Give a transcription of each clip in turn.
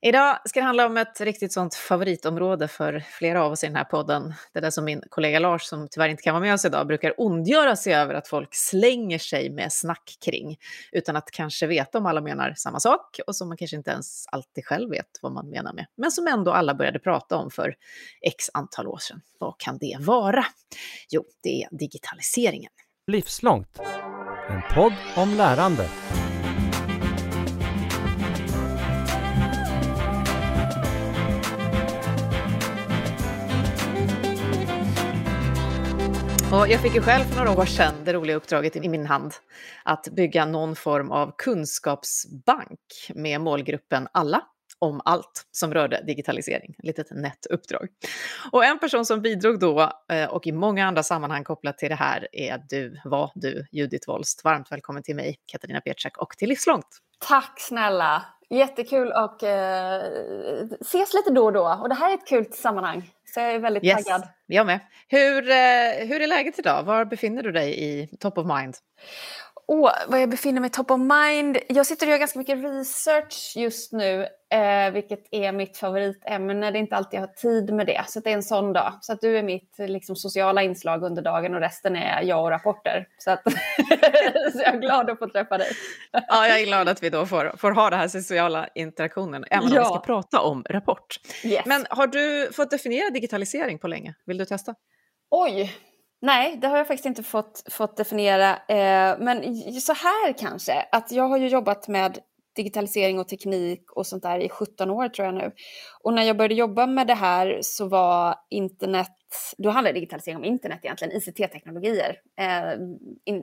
Idag ska det handla om ett riktigt sånt favoritområde för flera av oss i den här podden. Det där som min kollega Lars, som tyvärr inte kan vara med oss idag, brukar ondgöra sig över att folk slänger sig med snack kring, utan att kanske veta om alla menar samma sak och som man kanske inte ens alltid själv vet vad man menar med, men som ändå alla började prata om för x antal år sedan. Vad kan det vara? Jo, det är digitaliseringen. Livslångt. En podd om lärande. Och jag fick ju själv för några år sedan det roliga uppdraget i min hand att bygga någon form av kunskapsbank med målgruppen alla om allt som rörde digitalisering. Ett litet nätt uppdrag. Och en person som bidrog då eh, och i många andra sammanhang kopplat till det här är du, var du, Judith Wolst. Varmt välkommen till mig, Katarina Pietschak och till Livslångt. Tack snälla! Jättekul att eh, ses lite då och då. Och det här är ett kul sammanhang. Så jag är väldigt yes, taggad. Jag med. Hur, eh, hur är läget idag? Var befinner du dig i top of mind? Oh, vad jag befinner mig top of mind? Jag sitter och gör ganska mycket research just nu, eh, vilket är mitt favoritämne. Det är inte alltid jag har tid med det, så det är en sån dag. Så att du är mitt liksom, sociala inslag under dagen och resten är jag och rapporter. Så, att så jag är glad att få träffa dig. ja, jag är glad att vi då får, får ha den här sociala interaktionen, även om ja. vi ska prata om Rapport. Yes. Men har du fått definiera digitalisering på länge? Vill du testa? Oj, Nej, det har jag faktiskt inte fått, fått definiera. Eh, men så här kanske, att jag har ju jobbat med digitalisering och teknik och sånt där i 17 år tror jag nu. Och när jag började jobba med det här så var internet då handlar digitalisering om internet egentligen, ICT-teknologier, eh,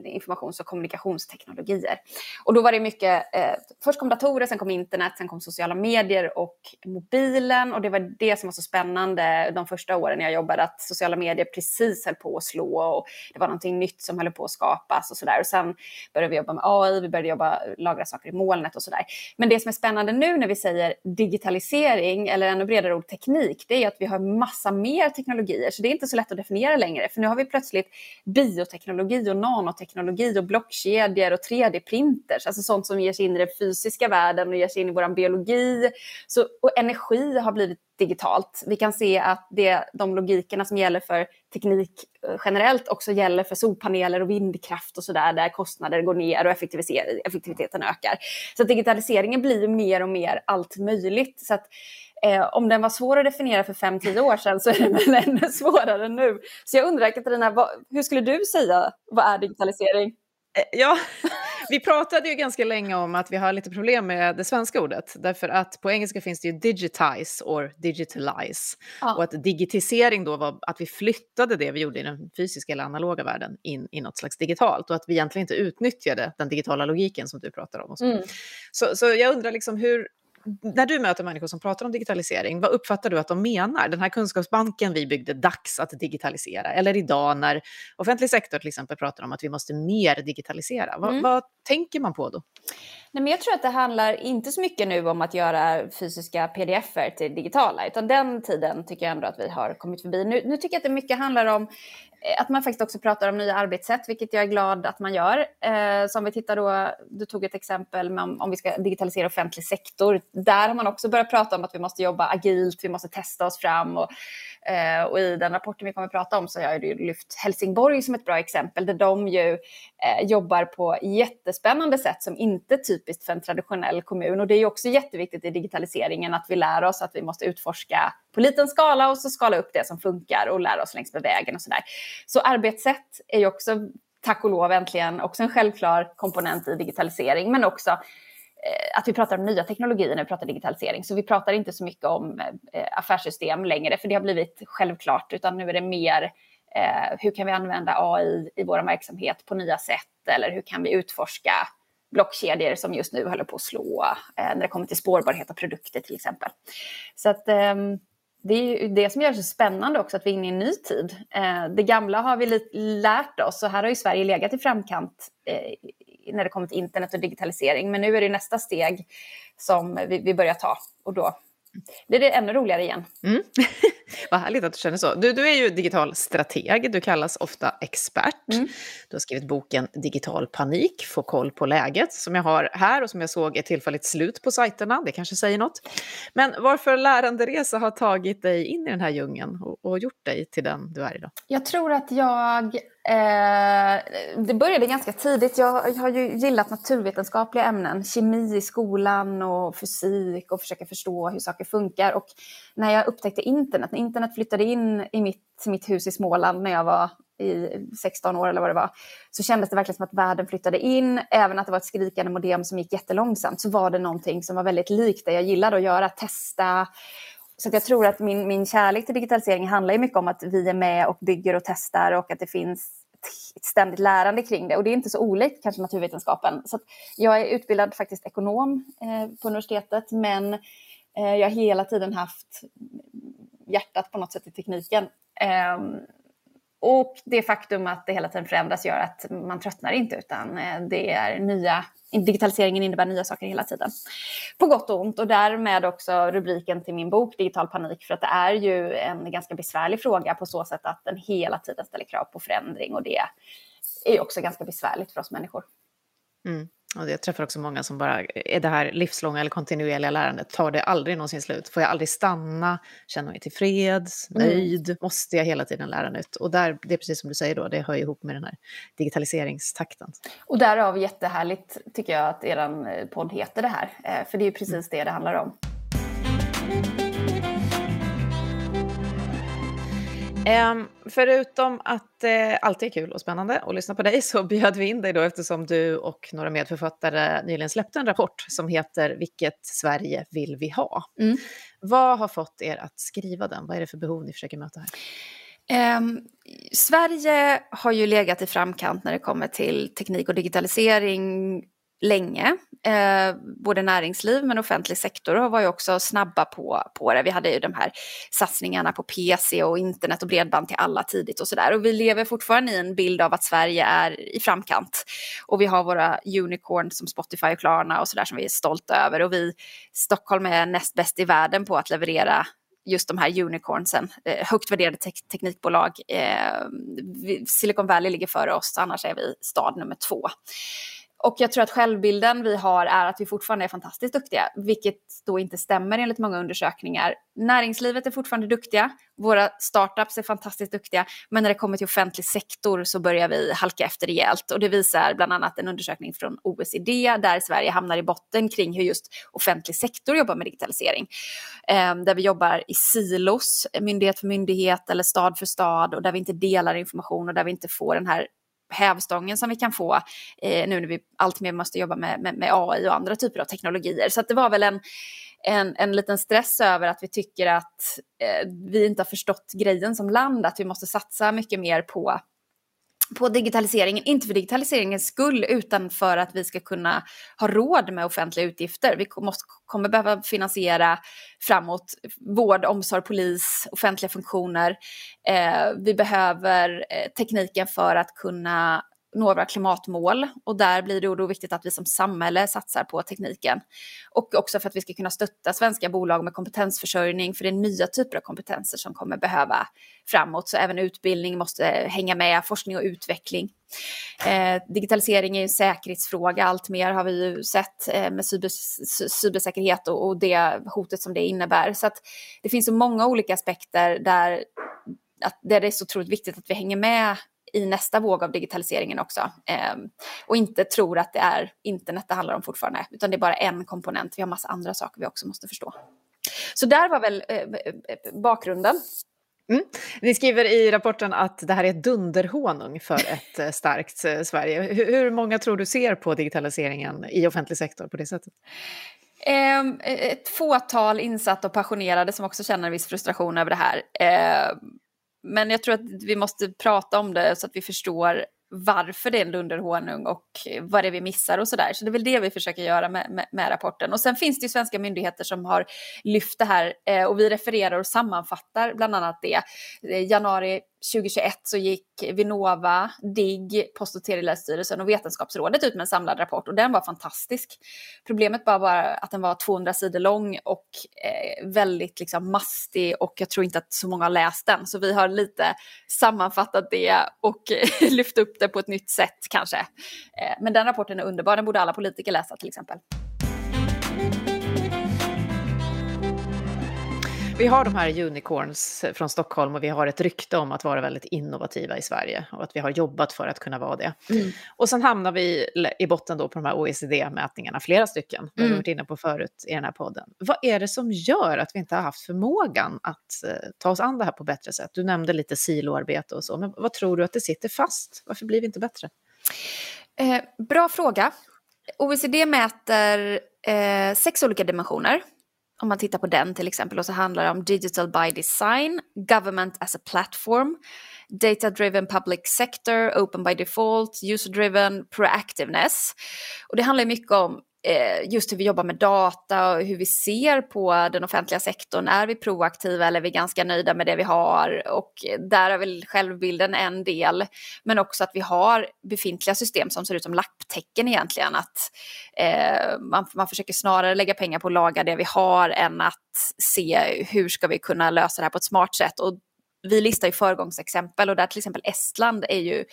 informations och kommunikationsteknologier. Och då var det mycket, eh, först kom datorer, sen kom internet, sen kom sociala medier och mobilen. Och det var det som var så spännande de första åren jag jobbade, att sociala medier precis höll på att slå och det var någonting nytt som höll på att skapas och sådär. Och sen började vi jobba med AI, vi började jobba, lagra saker i molnet och sådär. Men det som är spännande nu när vi säger digitalisering, eller ännu bredare ord teknik, det är att vi har massa mer teknologier så det är inte så lätt att definiera längre. För nu har vi plötsligt bioteknologi och nanoteknologi och blockkedjor och 3D-printers. Alltså sånt som ger sig in i den fysiska världen och ger sig in i vår biologi. Så, och energi har blivit digitalt. Vi kan se att det, de logikerna som gäller för teknik eh, generellt också gäller för solpaneler och vindkraft och sådär där kostnader går ner och effektiviteten ökar. Så digitaliseringen blir mer och mer allt möjligt. Så att Eh, om den var svår att definiera för 5-10 år sedan så är den väl ännu svårare nu. Så jag undrar Katarina, vad, hur skulle du säga, vad är digitalisering? Eh, ja, vi pratade ju ganska länge om att vi har lite problem med det svenska ordet. Därför att på engelska finns det ju digitize or digitalize. Ja. Och att digitisering då var att vi flyttade det vi gjorde i den fysiska eller analoga världen in i något slags digitalt. Och att vi egentligen inte utnyttjade den digitala logiken som du pratar om. Så. Mm. Så, så jag undrar liksom hur, när du möter människor som pratar om digitalisering, vad uppfattar du att de menar? Den här kunskapsbanken vi byggde, dags att digitalisera. Eller idag när offentlig sektor till exempel pratar om att vi måste mer digitalisera. Va, mm. Vad tänker man på då? Nej, men jag tror att det handlar inte så mycket nu om att göra fysiska pdf-er till digitala, utan den tiden tycker jag ändå att vi har kommit förbi. Nu, nu tycker jag att det mycket handlar om Eh, att man faktiskt också pratar om nya arbetssätt, vilket jag är glad att man gör. Eh, som vi tittar då, du tog ett exempel med om, om vi ska digitalisera offentlig sektor. Där har man också börjat prata om att vi måste jobba agilt, vi måste testa oss fram och Eh, och i den rapporten vi kommer att prata om så har jag ju lyft Helsingborg som ett bra exempel där de ju eh, jobbar på jättespännande sätt som inte är typiskt för en traditionell kommun. Och det är ju också jätteviktigt i digitaliseringen att vi lär oss att vi måste utforska på liten skala och så skala upp det som funkar och lära oss längs med vägen och sådär. Så arbetssätt är ju också tack och lov äntligen också en självklar komponent i digitalisering men också eh, att vi pratar om nya teknologier när vi pratar digitalisering. Så vi pratar inte så mycket om eh, affärssystem längre, för det har blivit självklart, utan nu är det mer eh, hur kan vi använda AI i vår verksamhet på nya sätt eller hur kan vi utforska blockkedjor som just nu håller på att slå när det kommer till spårbarhet av produkter till exempel. Så att ehm, det är ju det som gör det så spännande också att vi är inne i en ny tid. Eh, det gamla har vi lärt oss och här har ju Sverige legat i framkant eh, när det kommer till internet och digitalisering. Men nu är det nästa steg som vi, vi börjar ta och då blir det ännu roligare igen. Mm. Vad härligt att du känner så. Du, du är ju digital strateg, du kallas ofta expert. Mm. Du har skrivit boken Digital panik, få koll på läget, som jag har här och som jag såg är tillfälligt slut på sajterna. Det kanske säger något. Men varför läranderesa har tagit dig in i den här djungeln och, och gjort dig till den du är idag? Jag tror att jag Eh, det började ganska tidigt. Jag, jag, har ju gillat naturvetenskapliga ämnen, kemi i skolan och fysik och försöka förstå hur saker funkar. Och när jag upptäckte internet, när internet flyttade in i mitt, mitt hus i Småland när jag var i 16 år eller vad det var, så kändes det verkligen som att världen flyttade in. Även att det var ett skrikande modem som gick jättelångsamt så var det någonting som var väldigt likt det jag gillade att göra, testa, så jag tror att min, min kärlek till digitalisering handlar ju mycket om att vi är med och bygger och testar och att det finns ett ständigt lärande kring det. Och det är inte så olikt kanske naturvetenskapen. Så jag är utbildad faktiskt ekonom eh, på universitetet men eh, jag har hela tiden haft hjärtat på något sätt i tekniken. Eh, och det faktum att det hela tiden förändras gör att man tröttnar inte utan eh, det är nya digitaliseringen innebär nya saker hela tiden. På gott och ont och därmed också rubriken till min bok Digital panik för att det är ju en ganska besvärlig fråga på så sätt att den hela tiden ställer krav på förändring och det är också ganska besvärligt för oss människor. Mm. Och jag träffar också många som bara, är det här livslånga eller kontinuerliga lärandet, tar det aldrig någonsin slut? Får jag aldrig stanna? Känner mig tillfreds? Mm. Nöjd? Mm. Måste jag hela tiden lära nytt? Och där, det är precis som du säger då, det hör ihop med den här digitaliseringstakten. Och därav jättehärligt tycker jag att er podd heter det här, eh, för det är precis mm. det det handlar om. Um, förutom att uh, alltid är kul och spännande att lyssna på dig så bjöd vi in dig då eftersom du och några medförfattare nyligen släppte en rapport som heter Vilket Sverige vill vi ha? Mm. Vad har fått er att skriva den? Vad är det för behov ni försöker möta här? Um, Sverige har ju legat i framkant när det kommer till teknik och digitalisering länge. Eh, både näringsliv men offentlig sektor var ju också snabba på, på det. Vi hade ju de här satsningarna på PC och internet och bredband till alla tidigt och sådär. Och vi lever fortfarande i en bild av att Sverige är i framkant. Och vi har våra unicorn som Spotify och Klarna och sådär som vi är stolta över. Och vi, Stockholm är näst bäst i världen på att leverera just de här unicornsen, eh, högt värderade te teknikbolag. Eh, Silicon Valley ligger före oss, annars är vi stad nummer två. Och jag tror att självbilden vi har är att vi fortfarande är fantastiskt duktiga, vilket då inte stämmer enligt många undersökningar. Näringslivet är fortfarande duktiga, våra startups är fantastiskt duktiga, men när det kommer till offentlig sektor så börjar vi halka efter rejält. Och det visar bland annat en undersökning från OECD där Sverige hamnar i botten kring hur just offentlig sektor jobbar med digitalisering. Ehm, där vi jobbar i silos, myndighet för myndighet eller stad för stad och där vi inte delar information och där vi inte får den här hävstången som vi kan få eh, nu när vi alltmer måste jobba med, med, med, AI och andra typer av teknologier. Så det var väl en, en, en liten stress över att vi tycker att eh, vi inte har förstått grejen som land, att vi måste satsa mycket mer på på digitaliseringen, inte för digitaliseringens skull utan för att vi ska kunna ha råd med offentliga utgifter. Vi måste, kommer behöva finansiera framåt vård, omsorg, polis, offentliga funktioner. Eh, vi behöver eh, tekniken för att kunna nå våra klimatmål och där blir det då viktigt att vi som samhälle satsar på tekniken. Och också för att vi ska kunna stötta svenska bolag med kompetensförsörjning för det är nya typer av kompetenser som kommer behöva framåt. Så även utbildning måste hänga med, forskning och utveckling. Eh, digitalisering är en säkerhetsfråga, allt mer har vi ju sett eh, med cyber, cybersäkerhet och, och det hotet som det innebär. Så att det finns så många olika aspekter där att där det är så otroligt viktigt att vi hänger med i nästa våg av digitaliseringen också. Eh, och inte tror att det är internet det handlar om fortfarande, utan det är bara en komponent. Vi har massa andra saker vi också måste förstå. Så där var väl eh, bakgrunden. Mm. Ni skriver i rapporten att det här är ett dunderhonung för ett eh, starkt eh, Sverige. Hur, många tror du ser på digitaliseringen i offentlig sektor på det sättet? Eh, ett fåtal insatta och passionerade som också känner en viss frustration över det här. Men jag tror att vi måste prata om det så att vi förstår varför det är en dunderhonung och vad det är vi missar och sådär. Så det är väl det vi försöker göra med, med, med, rapporten. Och sen finns det ju svenska myndigheter som har lyft det här eh, och vi refererar och sammanfattar bland annat det. Eh, januari 2021 så gick Vinnova, DIGG, Post och telestyrelsen och Vetenskapsrådet ut med en samlad rapport och den var fantastisk. Problemet var bara att den var 200 sidor lång och eh, väldigt liksom mastig och jag tror inte att så många har läst den. Så vi har lite sammanfattat det och lyft upp det på ett nytt sätt kanske. Eh, men den rapporten är underbar, den borde alla politiker läsa till exempel. Vi har de här unicorns från Stockholm och vi har ett rykte om att vara väldigt innovativa i Sverige och att vi har jobbat för att kunna vara det. Mm. Och sen hamnar vi i botten då på de här OECD-mätningarna, flera stycken, mm. vi har mm. varit inne på förut i den här podden. Vad är det som gör att vi inte har haft förmågan att eh, ta oss an det här på bättre sätt? Du nämnde lite siloarbete och så, men vad tror du att det sitter fast? Varför blir vi inte bättre? Eh, bra fråga. OECD mäter eh, sex olika dimensioner om man tittar på den till exempel, och så handlar det om digital by design, government as a platform, data driven public sector, open by default, user driven, proactiveness. Och det handlar mycket om Eh, just hur vi jobbar med data och hur vi ser på den offentliga sektorn. Är vi proaktiva eller är vi ganska nöjda med det vi har? Och där är väl självbilden en del. Men också att vi har befintliga system som ser ut som lapptäcken egentligen. Att eh, man, man försöker snarare lägga pengar på att laga det vi har än att se hur ska vi kunna lösa det här på ett smart sätt. Och vi listar ju föregångsexempel och där till exempel Estland är ju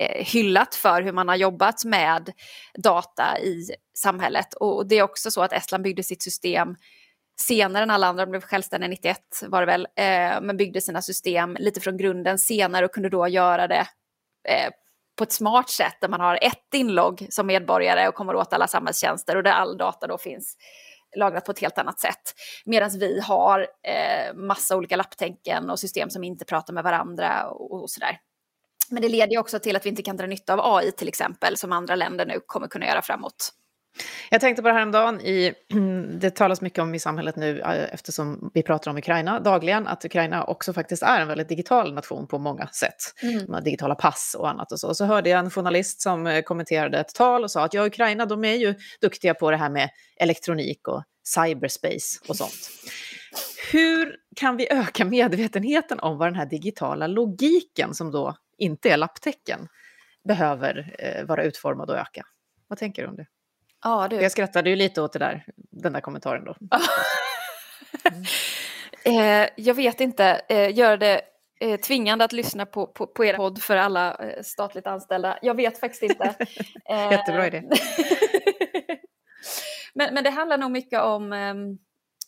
Eh, hyllat för hur man har jobbat med data i samhället. Och det är också så att Estland byggde sitt system senare än alla andra, de blev självständiga 91 var det väl, eh, men byggde sina system lite från grunden senare och kunde då göra det eh, på ett smart sätt där man har ett inlogg som medborgare och kommer åt alla samhällstjänster och där all data då finns lagrat på ett helt annat sätt. Medan vi har eh, massa olika lapptänken och system som inte pratar med varandra och, och sådär. Men det leder ju också till att vi inte kan dra nytta av AI till exempel, som andra länder nu kommer kunna göra framåt. Jag tänkte på det här om dagen, i, det talas mycket om i samhället nu eh, eftersom vi pratar om Ukraina dagligen, att Ukraina också faktiskt är en väldigt digital nation på många sätt. Mm. Med digitala pass och annat och så. Så hörde jag en journalist som eh, kommenterade ett tal och sa att ja, Ukraina de är ju duktiga på det här med elektronik och cyberspace och sånt. Hur kan vi öka medvetenheten om vad den här digitala logiken som då inte är lapptäcken behöver eh, vara utformad och öka. Vad tänker du om det? Ja, du. Jag skrattade ju lite åt det där, den där kommentaren då. Mm. eh, jag vet inte, eh, gör det eh, tvingande att lyssna på, på, på er podd för alla eh, statligt anställda? Jag vet faktiskt inte. Jättebra idé. men, men det handlar nog mycket om ehm,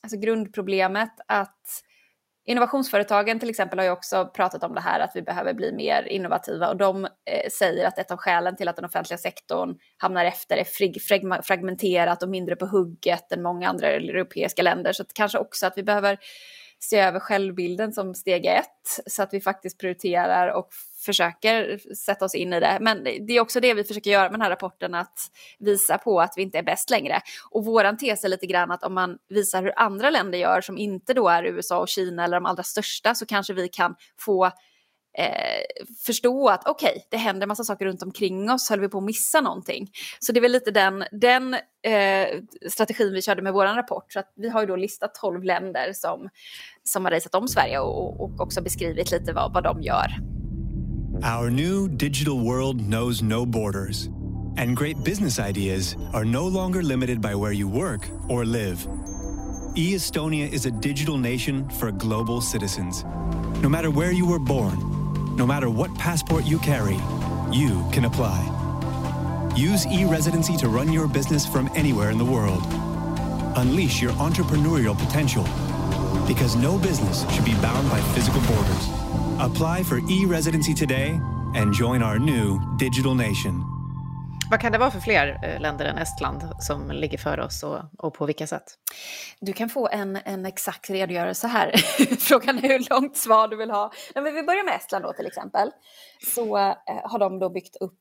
alltså grundproblemet att Innovationsföretagen till exempel har ju också pratat om det här att vi behöver bli mer innovativa och de eh, säger att ett av skälen till att den offentliga sektorn hamnar efter är fragmenterat och mindre på hugget än många andra europeiska länder. Så att kanske också att vi behöver se över självbilden som steg ett så att vi faktiskt prioriterar och försöker sätta oss in i det. Men det är också det vi försöker göra med den här rapporten, att visa på att vi inte är bäst längre. Och våran tes är lite grann att om man visar hur andra länder gör som inte då är USA och Kina eller de allra största så kanske vi kan få eh, förstå att okej, okay, det händer massa saker runt omkring oss, höll vi på att missa någonting? Så det är väl lite den, den eh, strategin vi körde med vår rapport. Så att vi har ju då listat 12 länder som, som har raceat om Sverige och, och också beskrivit lite vad, vad de gör. Our new digital world knows no borders. And great business ideas are no longer limited by where you work or live. E-Estonia is a digital nation for global citizens. No matter where you were born, No matter what passport you carry, you can apply. Use e-residency to run your business from anywhere in the world. Unleash your entrepreneurial potential. Because no business should be bound by physical borders. Apply for e-residency today and join our new digital nation. Vad kan det vara för fler eh, länder än Estland som ligger före oss och, och på vilka sätt? Du kan få en, en exakt redogörelse här. Frågan är hur långt svar du vill ha. Men vi börjar med Estland då till exempel. Så eh, har de då byggt upp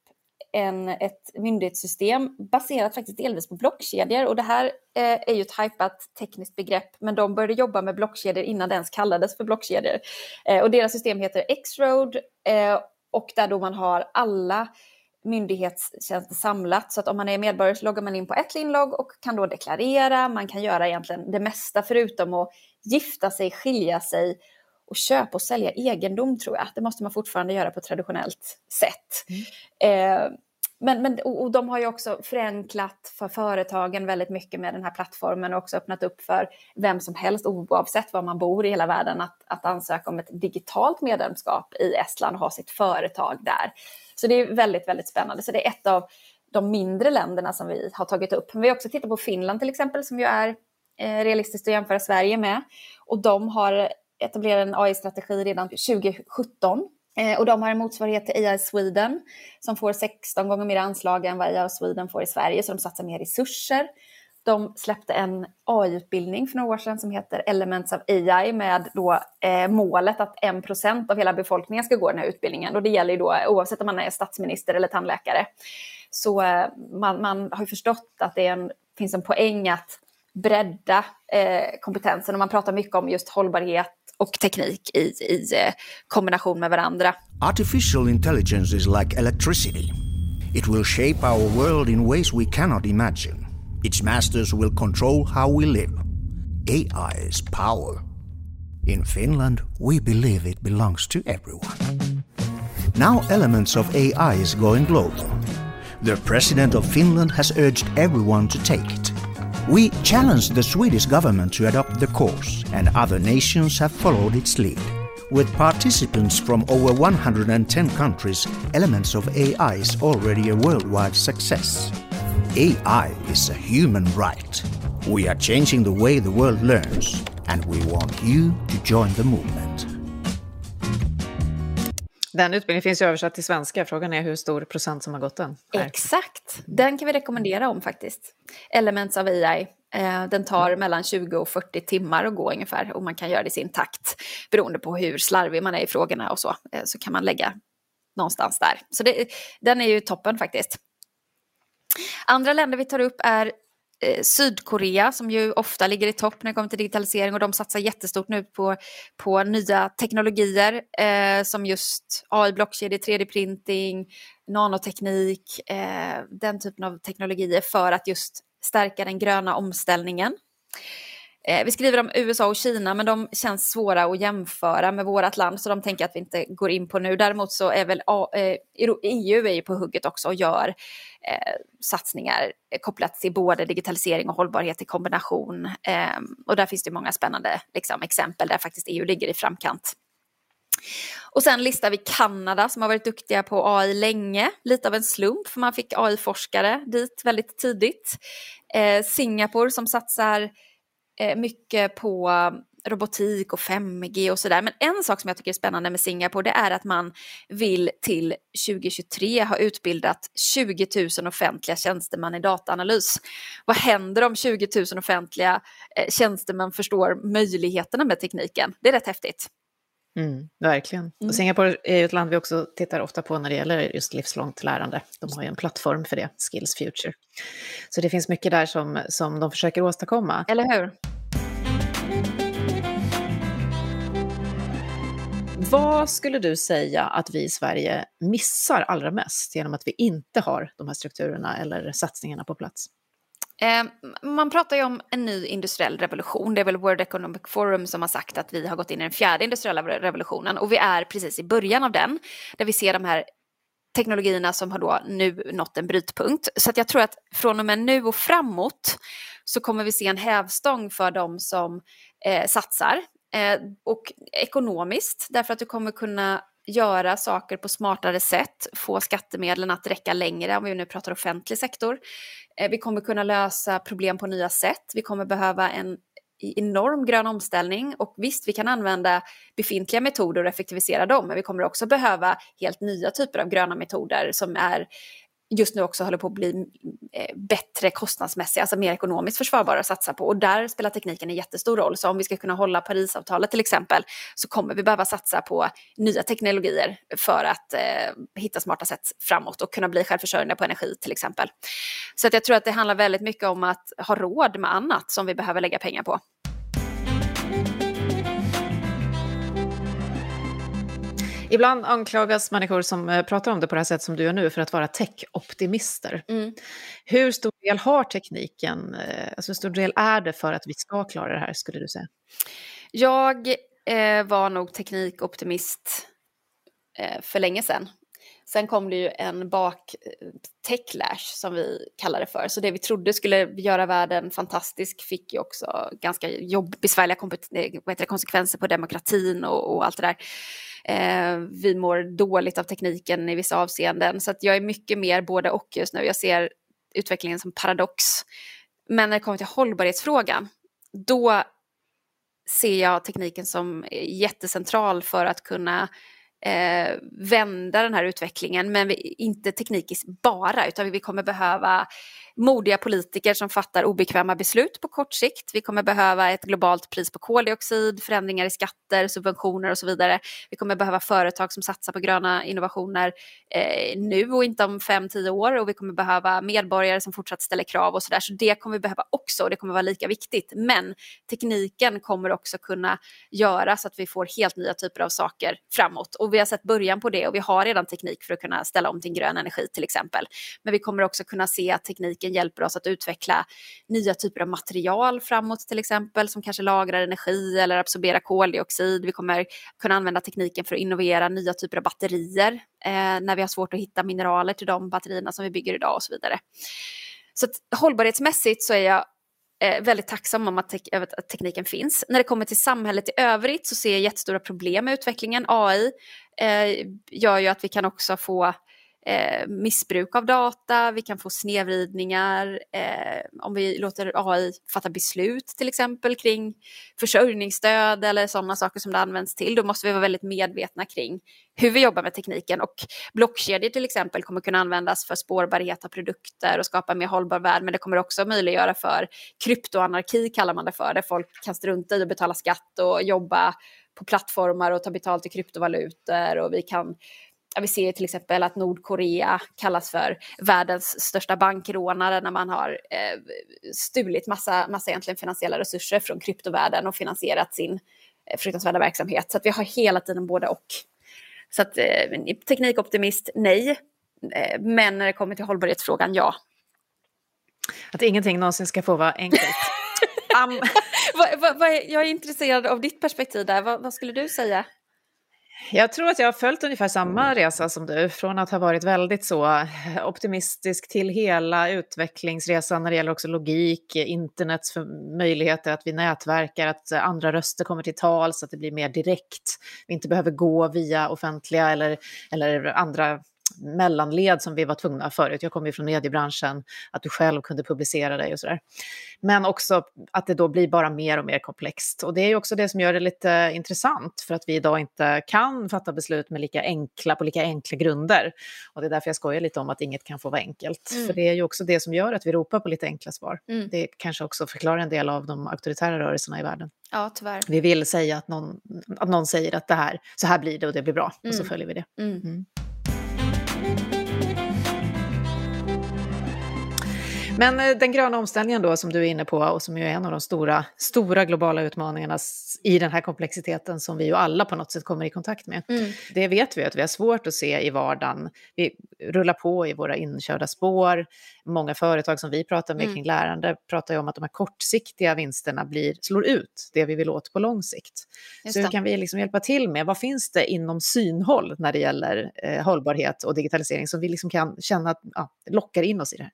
en, ett myndighetssystem baserat faktiskt delvis på blockkedjor. Och det här eh, är ju ett hypat tekniskt begrepp, men de började jobba med blockkedjor innan det ens kallades för blockkedjor. Eh, och deras system heter X-Road eh, och där då man har alla myndighetstjänster samlat. Så att om man är medborgare så loggar man in på ett inlogg och kan då deklarera. Man kan göra egentligen det mesta förutom att gifta sig, skilja sig att köpa och sälja egendom tror jag. Det måste man fortfarande göra på traditionellt sätt. Mm. Eh, men, men, och, de har ju också förenklat för företagen väldigt mycket med den här plattformen och också öppnat upp för vem som helst oavsett var man bor i hela världen att, att ansöka om ett digitalt medlemskap i Estland och ha sitt företag där. Så det är väldigt, väldigt spännande. Så det är ett av de mindre länderna som vi har tagit upp. Men vi har också tittat på Finland till exempel som ju är eh, realistiskt att jämföra Sverige med. Och de har etablerat en AI-strategi redan 2017 Eh, och de har en motsvarighet till AI Sweden som får 16 gånger mer anslag än vad AI Sweden får i Sverige, så de satsar mer resurser. De släppte en AI-utbildning för några år sedan som heter Elements of AI med då, eh, målet att 1% av hela befolkningen ska gå den här utbildningen. Och det gäller ju då oavsett om man är statsminister eller tandläkare. Så eh, man, man, har ju förstått att det en, finns en poäng att bredda eh, kompetensen och man pratar mycket om just hållbarhet och teknik i, i eh, kombination med varandra. Artificial intelligence is like electricity. It will shape our world in ways we cannot imagine. Its masters will control how we live. AI is power. In Finland, we believe it belongs to everyone. Now elements of AI is going global. The president of Finland has urged everyone to take it. We challenged the Swedish government to adopt the course, and other nations have followed its lead. With participants from over 110 countries, Elements of AI is already a worldwide success. AI is a human right. We are changing the way the world learns, and we want you to join the movement. Den utbildningen finns ju översatt till svenska. Frågan är hur stor procent som har gått den. Här. Exakt. Den kan vi rekommendera om faktiskt. Elements of AI. Eh, den tar mm. mellan 20 och 40 timmar att gå ungefär och man kan göra det i sin takt beroende på hur slarvig man är i frågorna och så. Eh, så kan man lägga någonstans där. Så det, den är ju toppen faktiskt. Andra länder vi tar upp är eh, Sydkorea som ju ofta ligger i topp när det kommer till digitalisering och de satsar jättestort nu på, på nya teknologier eh, som just AI, blockkedjor, 3D-printing, nanoteknik, eh, den typen av teknologier för att just stärka den gröna omställningen. Eh, vi skriver om USA och Kina men de känns svåra att jämföra med vårt land så de tänker att vi inte går in på nu. Däremot så är väl eh, EU är ju på hugget också och gör eh, satsningar kopplat till både digitalisering och hållbarhet i kombination. Ehm, och där finns det många spännande liksom, exempel där faktiskt EU ligger i framkant. Och sen listar vi Kanada som har varit duktiga på AI länge, lite av en slump för man fick AI-forskare dit väldigt tidigt. Eh, Singapore som satsar eh, Eh, mycket på robotik och 5G och sådär. Men en sak som jag tycker är spännande med Singapore det är att man vill till 2023 ha utbildat 20 000 offentliga tjänstemän i dataanalys. Vad händer om 20 000 offentliga eh, tjänstemän förstår möjligheterna med tekniken? Det är rätt häftigt. Mm, verkligen. Mm. Och Singapore är ju ett land vi också tittar ofta på när det gäller just livslångt lärande. De har ju en plattform för det, Skills Future. Så det finns mycket där som, som de försöker åstadkomma. Eller hur? Vad skulle du säga att vi i Sverige missar allra mest genom att vi inte har de här strukturerna eller satsningarna på plats? Eh, man pratar ju om en ny industriell revolution. Det är väl World Economic Forum som har sagt att vi har gått in i den fjärde industriella revolutionen och vi är precis i början av den. Där vi ser de här teknologierna som har då nu nått en brytpunkt. Så att jag tror att från och med nu och framåt så kommer vi se en hävstång för de som eh, satsar. Eh, och ekonomiskt, därför att du kommer kunna göra saker på smartare sätt, få skattemedlen att räcka längre om vi nu pratar offentlig sektor. Eh, vi kommer kunna lösa problem på nya sätt. Vi kommer behöva en e-, enorm grön omställning och visst, vi kan använda befintliga metoder och effektivisera dem, men vi kommer också behöva helt nya typer av gröna metoder som är just nu också håller på att bli mm, eh, bättre kostnadsmässiga, alltså mer ekonomiskt försvarbara att satsa på. Och där spelar tekniken en jättestor roll. Så om vi ska kunna hålla Parisavtalet till exempel så kommer vi behöva satsa på nya teknologier för att eh, hitta smarta sätt framåt och kunna bli självförsörjande på energi till exempel. Så att jag tror att det handlar väldigt mycket om att ha råd med annat som vi behöver lägga pengar på. Ibland anklagas människor som eh, pratar om det på det här sättet som du gör nu för att vara tech-optimister. Mm. Hur stor del har tekniken, eh, alltså hur stor del är det för att vi ska klara det här skulle du säga? Jag eh, var nog teknikoptimist eh, för länge sedan. Sen kom det ju en bak techlash som vi kallar det för. Så det vi trodde skulle göra världen fantastisk fick ju också ganska jobb, besvärliga eh, det, konsekvenser på demokratin och, och allt det där. Eh, vi mår dåligt av tekniken i vissa avseenden. Så att jag är mycket mer både och just nu. Jag ser utvecklingen som paradox. Men när det kommer till hållbarhetsfrågan, då ser jag tekniken som jättecentral för att kunna eh, vända den här utvecklingen. Men vi, inte teknikis bara, utan vi kommer behöva modiga politiker som fattar obekväma beslut på kort sikt. Vi kommer behöva ett globalt pris på koldioxid, förändringar i skatter, subventioner och så vidare. Vi kommer behöva företag som satsar på gröna innovationer eh, nu och inte om fem tio år och vi kommer behöva medborgare som fortsatt ställer krav och så där. Så det kommer vi behöva också och det kommer vara lika viktigt. Men tekniken kommer också kunna göra så att vi får helt nya typer av saker framåt och vi har sett början på det och vi har redan teknik för att kunna ställa om till grön energi till exempel. Men vi kommer också kunna se att tekniken hjälper oss att utveckla nya typer av material framåt till exempel som kanske lagrar energi eller absorberar koldioxid. Vi kommer kunna använda tekniken för att innovera nya typer av batterier eh, när vi har svårt att hitta mineraler till de batterierna som vi bygger idag och så vidare. Så att, hållbarhetsmässigt så är jag eh, väldigt tacksam om att, te att, tekniken finns. När det kommer till samhället i övrigt så ser jag jättestora problem med utvecklingen. AI eh, gör ju att vi kan också få eh, missbruk av data, vi kan få snedvridningar eh, om vi låter AI fatta beslut till exempel kring försörjningsstöd eller sådana saker som det används till. Då måste vi vara väldigt medvetna kring hur vi jobbar med tekniken och blockkedjor till exempel kommer kunna användas för spårbarhet av produkter och skapa en mer hållbar värld men det kommer också möjliggöra för kryptoanarki kallar man det för där folk kan strunta i att betala skatt och jobba på plattformar och ta betalt i kryptovalutor och vi kan vi ser till exempel att Nordkorea kallas för världens största bankrånare när man har eh, stulit massa, massa egentligen finansiella resurser från kryptovärlden och finansierat sin eh, fruktansvärda verksamhet. Så att vi har hela tiden både och. Så att eh, teknikoptimist, nej. Eh, men när det kommer till hållbarhetsfrågan, ja. Att ingenting någonsin ska få vara enkelt. um. va, va, va, jag är intresserad av ditt perspektiv där. vad skulle du säga? Jag tror att jag har följt ungefär samma resa som du, från att ha varit väldigt så eh, optimistisk till hela utvecklingsresan när det gäller också logik, internets möjligheter att vi nätverkar, att andra röster kommer till tal så att det blir mer direkt. Vi inte behöver gå via offentliga eller, eller andra mellanled som vi var tvungna förut. Jag kommer ju från mediebranschen, att du själv kunde publicera dig och sådär. Men också att det då blir bara mer och mer komplext. Och det är ju också det som gör det lite intressant, för att vi idag inte kan fatta beslut med lika enkla, på lika enkla grunder. Och det är därför jag skojar lite om att inget kan få vara enkelt. Mm. För det är ju också det som gör att vi ropar på lite enkla svar. Mm. Det kanske också förklarar en del av de auktoritära rörelserna i världen. Ja, tyvärr. Vi vill säga att någon, att någon säger att det här, så här blir det och det blir bra, mm. och så mm. följer vi det. Men eh, den gröna omställningen då som du är inne på och som ju är en av de stora, stora globala utmaningarna i den här komplexiteten som vi ju alla på något sätt kommer i kontakt med. Mm. Det vet vi att vi har svårt att se i vardagen. Vi rullar på i våra inkörda spår. Många företag som vi pratar med mm. kring lärande pratar ju om att de här kortsiktiga vinsterna blir, slår ut det vi vill åt på lång sikt. Så hur kan vi liksom hjälpa till med, vad finns det inom synhåll när det gäller eh, hållbarhet och digitalisering som vi liksom kan känna att, ja, lockar in oss i det här?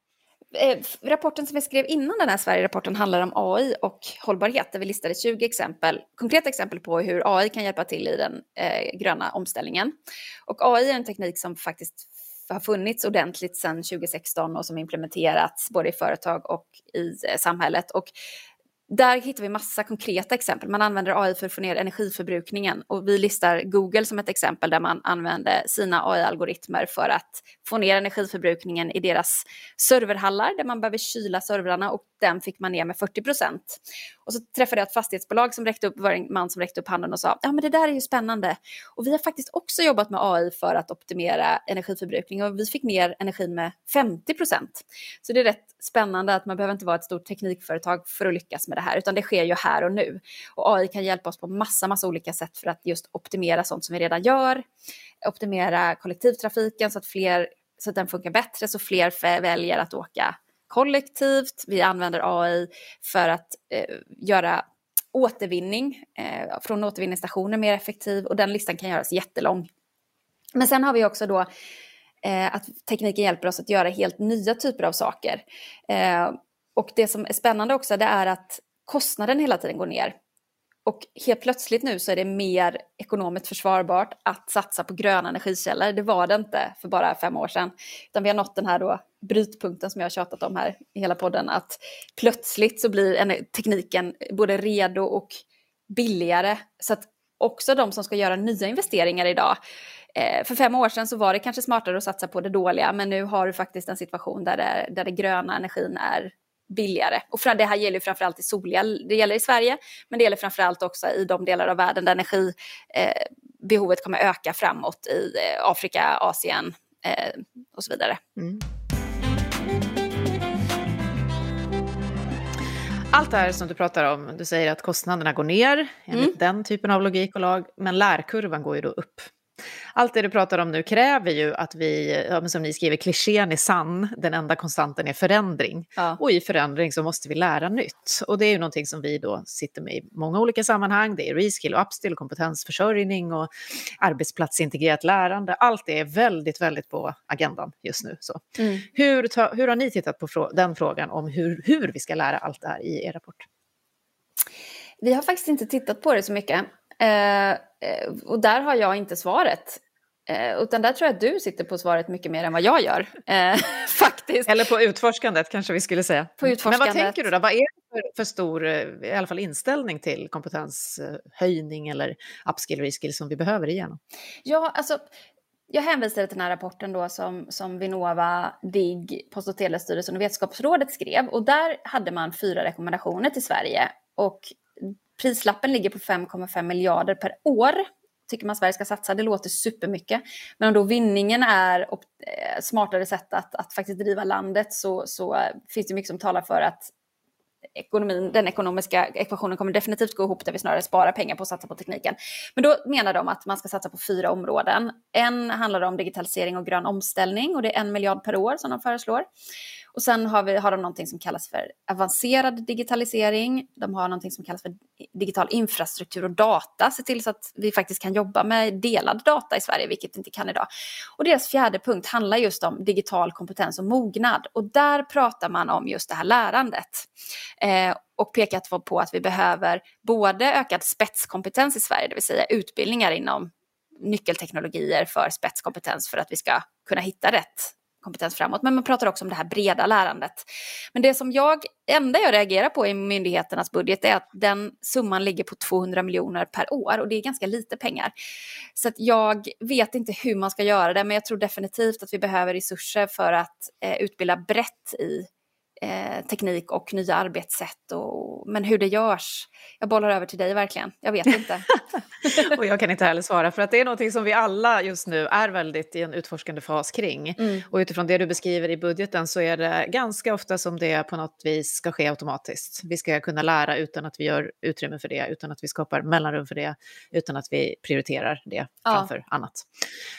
Eh, rapporten som vi skrev innan den här Sverige-rapporten handlar om AI och hållbarhet där vi listade 20 exempel, konkreta exempel på hur AI kan hjälpa till i den eh, gröna omställningen. Och AI är en teknik som faktiskt har funnits ordentligt sedan 2016 och som implementerats både i företag och i eh, samhället. Och där hittar vi massa konkreta exempel. Man använder AI för att få ner energiförbrukningen och vi listar Google som ett exempel där man använder sina AI-algoritmer för att få ner energiförbrukningen i deras serverhallar där man behöver kyla servrarna och den fick man ner med 40 procent. Och så träffade jag ett fastighetsbolag som räckte upp, var en man som räckte upp handen och sa ja men det där är ju spännande. Och vi har faktiskt också jobbat med AI för att optimera energiförbrukning och vi fick ner energin med 50 procent. Så det är rätt spännande att man behöver inte vara ett stort teknikföretag för att lyckas med det här utan det sker ju här och nu. Och AI kan hjälpa oss på massa, massa olika sätt för att just optimera sånt som vi redan gör. Optimera kollektivtrafiken så att fler så att den funkar bättre så fler väljer att åka kollektivt. Vi använder AI för att eh, göra återvinning eh, från återvinningsstationer mer effektiv och den listan kan göras jättelång. Men sen har vi också då eh, att tekniken hjälper oss att göra helt nya typer av saker. Eh, och det som är spännande också det är att kostnaden hela tiden går ner. Och helt plötsligt nu så är det mer ekonomiskt försvarbart att satsa på gröna energikällor. Det var det inte för bara fem år sedan. Utan vi har nått den här då brytpunkten som jag har tjatat om här i hela podden. Att plötsligt så blir tekniken både redo och billigare. Så att också de som ska göra nya investeringar idag. Eh, för fem år sedan så var det kanske smartare att satsa på det dåliga. Men nu har du faktiskt en situation där det, där det gröna energin är billigare. Och det här gäller framförallt i soliga, det gäller i Sverige, men det gäller framförallt också i de delar av världen där energibehovet eh, kommer öka framåt i eh, Afrika, Asien eh, och så vidare. Mm. Allt det här som du pratar om, du säger att kostnaderna går ner enligt mm. den typen av logik och lag, men lärkurvan går ju då upp. Allt det du pratar om nu kräver ju att vi, som ni skriver, klichén är sann, den enda konstanten är förändring. Ja. Och i förändring så måste vi lära nytt. Och det är ju någonting som vi då sitter med i många olika sammanhang. Det är reskill och upskill, kompetensförsörjning och arbetsplatsintegrerat lärande. Allt det är väldigt, väldigt på agendan just nu. Så. Mm. Hur, ta, hur har ni tittat på frå den frågan om hur, hur vi ska lära allt det här i er rapport? Vi har faktiskt inte tittat på det så mycket. Eh, eh, och där har jag inte svaret. Eh, utan där tror jag att du sitter på svaret mycket mer än vad jag gör. Eh, faktiskt. Eller på utforskandet kanske vi skulle säga. På utforskandet. Men vad tänker du då? Vad är det för, för stor eh, i alla fall inställning till kompetenshöjning eller upskill reskill som vi behöver igenom? Ja, alltså jag hänvisade till den här rapporten då som, som Vinnova, DIGG, Post och telestyrelsen och Vetenskapsrådet skrev. Och där hade man fyra rekommendationer till Sverige. Och prislappen ligger på 5,5 miljarder per år. Tycker man Sverige ska satsa, det låter supermycket. Men om då vinningen är eh, smartare sätt att, att faktiskt driva landet så, så eh, finns det mycket som talar för att ekonomin, den ekonomiska ekvationen kommer definitivt gå ihop där vi snarare sparar pengar på att satsa på tekniken. Men då menar de att man ska satsa på fyra områden. En handlar om digitalisering och grön omställning och det är en miljard per år som de föreslår. Och sen har, vi, har de någonting som kallas för avancerad digitalisering. De har någonting som kallas för digital infrastruktur och data. Se till så att vi faktiskt kan jobba med delad data i Sverige, vilket vi inte kan idag. Och deras fjärde punkt handlar just om digital kompetens och mognad. Och där pratar man om just det här lärandet. Eh, och pekat på att vi behöver både ökad spetskompetens i Sverige, det vill säga utbildningar inom nyckelteknologier för spetskompetens för att vi ska kunna hitta rätt kompetens framåt. Men man pratar också om det här breda lärandet. Men det som jag, enda jag reagerar på i myndigheternas budget är att den summan ligger på 200 miljoner per år och det är ganska lite pengar. Så att jag vet inte hur man ska göra det men jag tror definitivt att vi behöver resurser för att eh, utbilda brett i eh, teknik och nya arbetssätt. Och, men hur det görs, jag bollar över till dig verkligen. Jag vet inte. och jag kan inte heller svara, för att det är någonting som vi alla just nu är väldigt i en utforskande fas kring. Mm. Och utifrån det du beskriver i budgeten så är det ganska ofta som det på något vis ska ske automatiskt. Vi ska kunna lära utan att vi gör utrymme för det, utan att vi skapar mellanrum för det, utan att vi prioriterar det ja. framför annat.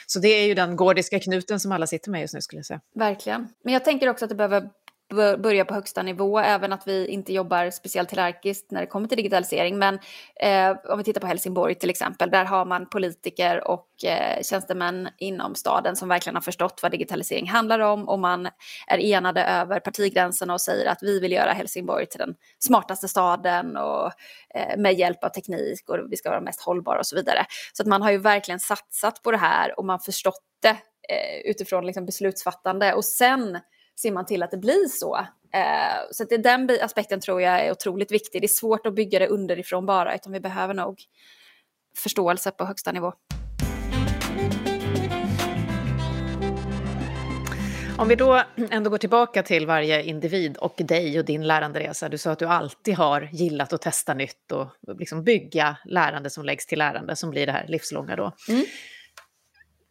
Så det är ju den gordiska knuten som alla sitter med just nu skulle jag säga. Verkligen. Men jag tänker också att det behöver börja på högsta nivå, även att vi inte jobbar speciellt hierarkiskt när det kommer till digitalisering. Men eh, om vi tittar på Helsingborg till exempel, där har man politiker och eh, tjänstemän inom staden som verkligen har förstått vad digitalisering handlar om och man är enade över partigränserna och säger att vi vill göra Helsingborg till den smartaste staden och eh, med hjälp av teknik och vi ska vara mest hållbara och så vidare. Så att man har ju verkligen satsat på det här och man förstått det eh, utifrån liksom beslutsfattande och sen ser man till att det blir så. Eh, så det, den aspekten tror jag är otroligt viktig. Det är svårt att bygga det underifrån bara, utan vi behöver nog förståelse på högsta nivå. Om vi då ändå går tillbaka till varje individ och dig och din läranderesa. Du sa att du alltid har gillat att testa nytt och liksom bygga lärande som läggs till lärande som blir det här livslånga då. Mm.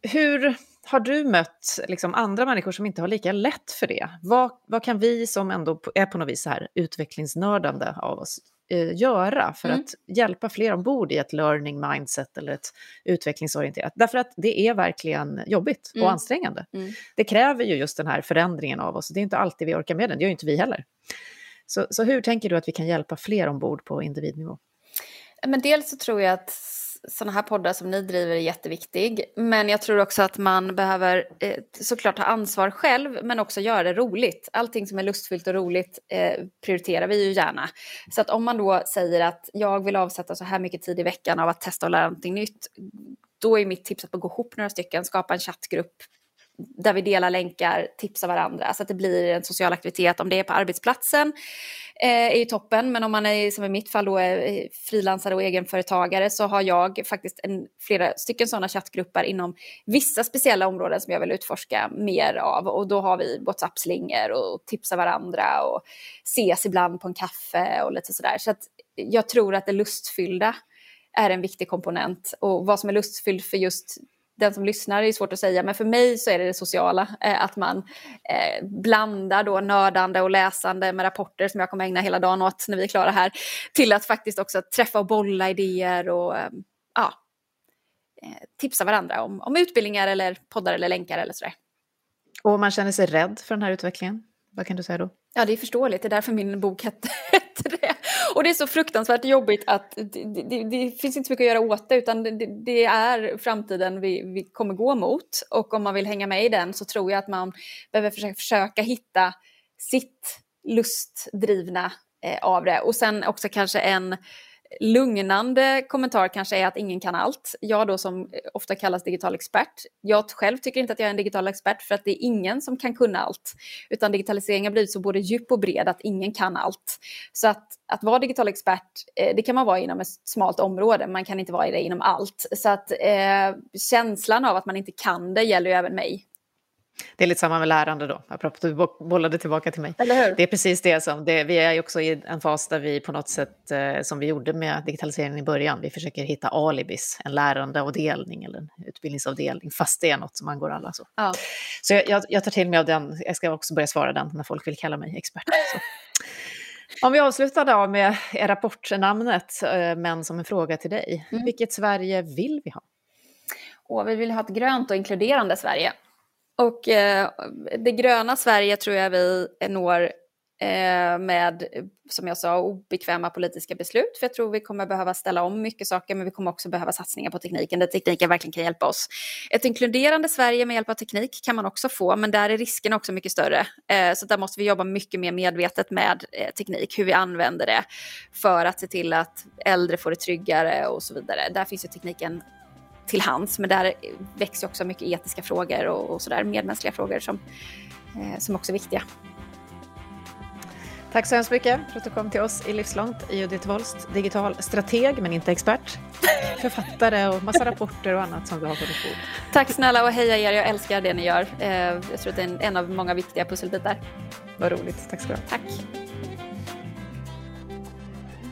Hur har du mött liksom andra människor som inte har lika lätt för det? Vad, vad kan vi som ändå är på något vis så här utvecklingsnördande av oss eh, göra för mm. att hjälpa fler ombord i ett learning mindset eller ett utvecklingsorienterat? Därför att det är verkligen jobbigt mm. och ansträngande. Mm. Det kräver ju just den här förändringen av oss. Det är inte alltid vi orkar med den, det gör inte vi heller. Så, så hur tänker du att vi kan hjälpa fler ombord på individnivå? Men dels så tror jag att sådana här poddar som ni driver är jätteviktig. Men jag tror också att man behöver eh, såklart ta ansvar själv men också göra det roligt. Allting som är lustfyllt och roligt eh, prioriterar vi ju gärna. Så att om man då säger att jag vill avsätta så här mycket tid i veckan av att testa och lära någonting nytt. Då är mitt tips att gå ihop några stycken, skapa en chattgrupp där vi delar länkar, tipsar varandra så att det blir en social aktivitet. Om det är på arbetsplatsen eh, är ju toppen, men om man är som i mitt fall då är frilansare och egenföretagare så har jag faktiskt en, flera stycken sådana chattgrupper inom vissa speciella områden som jag vill utforska mer av och då har vi WhatsApp-slingor och tipsar varandra och ses ibland på en kaffe och lite sådär. Så att jag tror att det lustfyllda är en viktig komponent och vad som är lustfyllt för just den som lyssnar är svårt att säga, men för mig så är det det sociala. Eh, att man eh, blandar då nördande och läsande med rapporter som jag kommer ägna hela dagen åt när vi är klara här, till att faktiskt också träffa och bolla idéer och eh, ja, eh, tipsa varandra om, om utbildningar eller poddar eller länkar eller sådär. Och om man känner sig rädd för den här utvecklingen, vad kan du säga då? Ja, det är förståeligt. Det är därför min bok hette det. Och det är så fruktansvärt jobbigt att det, det, det finns inte så mycket att göra åt det, utan det, det, är framtiden vi, vi kommer gå mot. Och om man vill hänga med i den så tror jag att man behöver försöka, försöka hitta sitt lustdrivna eh, av det. Och sen också kanske en lugnande kommentar kanske är att ingen kan allt. Jag då som ofta kallas digital expert. Jag själv tycker inte att jag är en digital expert för att det är ingen som kan kunna allt. Utan digitaliseringen har blivit så både djup och bred att ingen kan allt. Så att, att vara digital expert, eh, det kan man vara inom ett smalt område, man kan inte vara det inom allt. Så att eh, känslan av att man inte kan det gäller ju även mig. Det är lite samma med lärande då, apropå du bollade tillbaka till mig. Eller hur? Det är precis det som, det, vi är också i en fas där vi på något sätt, eh, som vi gjorde med digitaliseringen i början, vi försöker hitta alibis, en lärandeavdelning eller en utbildningsavdelning, fast det är något som angår alla. Så, ja. så jag, jag, tar till mig av den, jag ska också börja svara den när folk vill kalla mig expert. Så. Om vi avslutar då med rapportnamnet, eh, men som en fråga till dig. Mm. Vilket Sverige vill vi ha? Och vi vill ha ett grönt och inkluderande Sverige. Och eh, det gröna Sverige tror jag vi når eh, med, som jag sa, obekväma politiska beslut. För jag tror vi kommer behöva ställa om mycket saker, men vi kommer också behöva satsningar på tekniken, där tekniken verkligen kan hjälpa oss. Ett inkluderande Sverige med hjälp av teknik kan man också få, men där är risken också mycket större. Eh, så där måste vi jobba mycket mer medvetet med eh, teknik, hur vi använder det, för att se till att äldre får det tryggare och så vidare. Där finns ju tekniken till hands. Men där växer också mycket etiska frågor och, och sådär, medmänskliga frågor som, eh, som också är viktiga. Tack så hemskt mycket för att du kom till oss i Livslångt. Judith Wolst, digital strateg men inte expert. Författare och massa rapporter och annat som du har på ditt bord. Tack snälla och heja er, jag älskar det ni gör. Eh, jag tror att det är en, en av många viktiga pusselbitar. Vad roligt, tack ska du ha. Tack.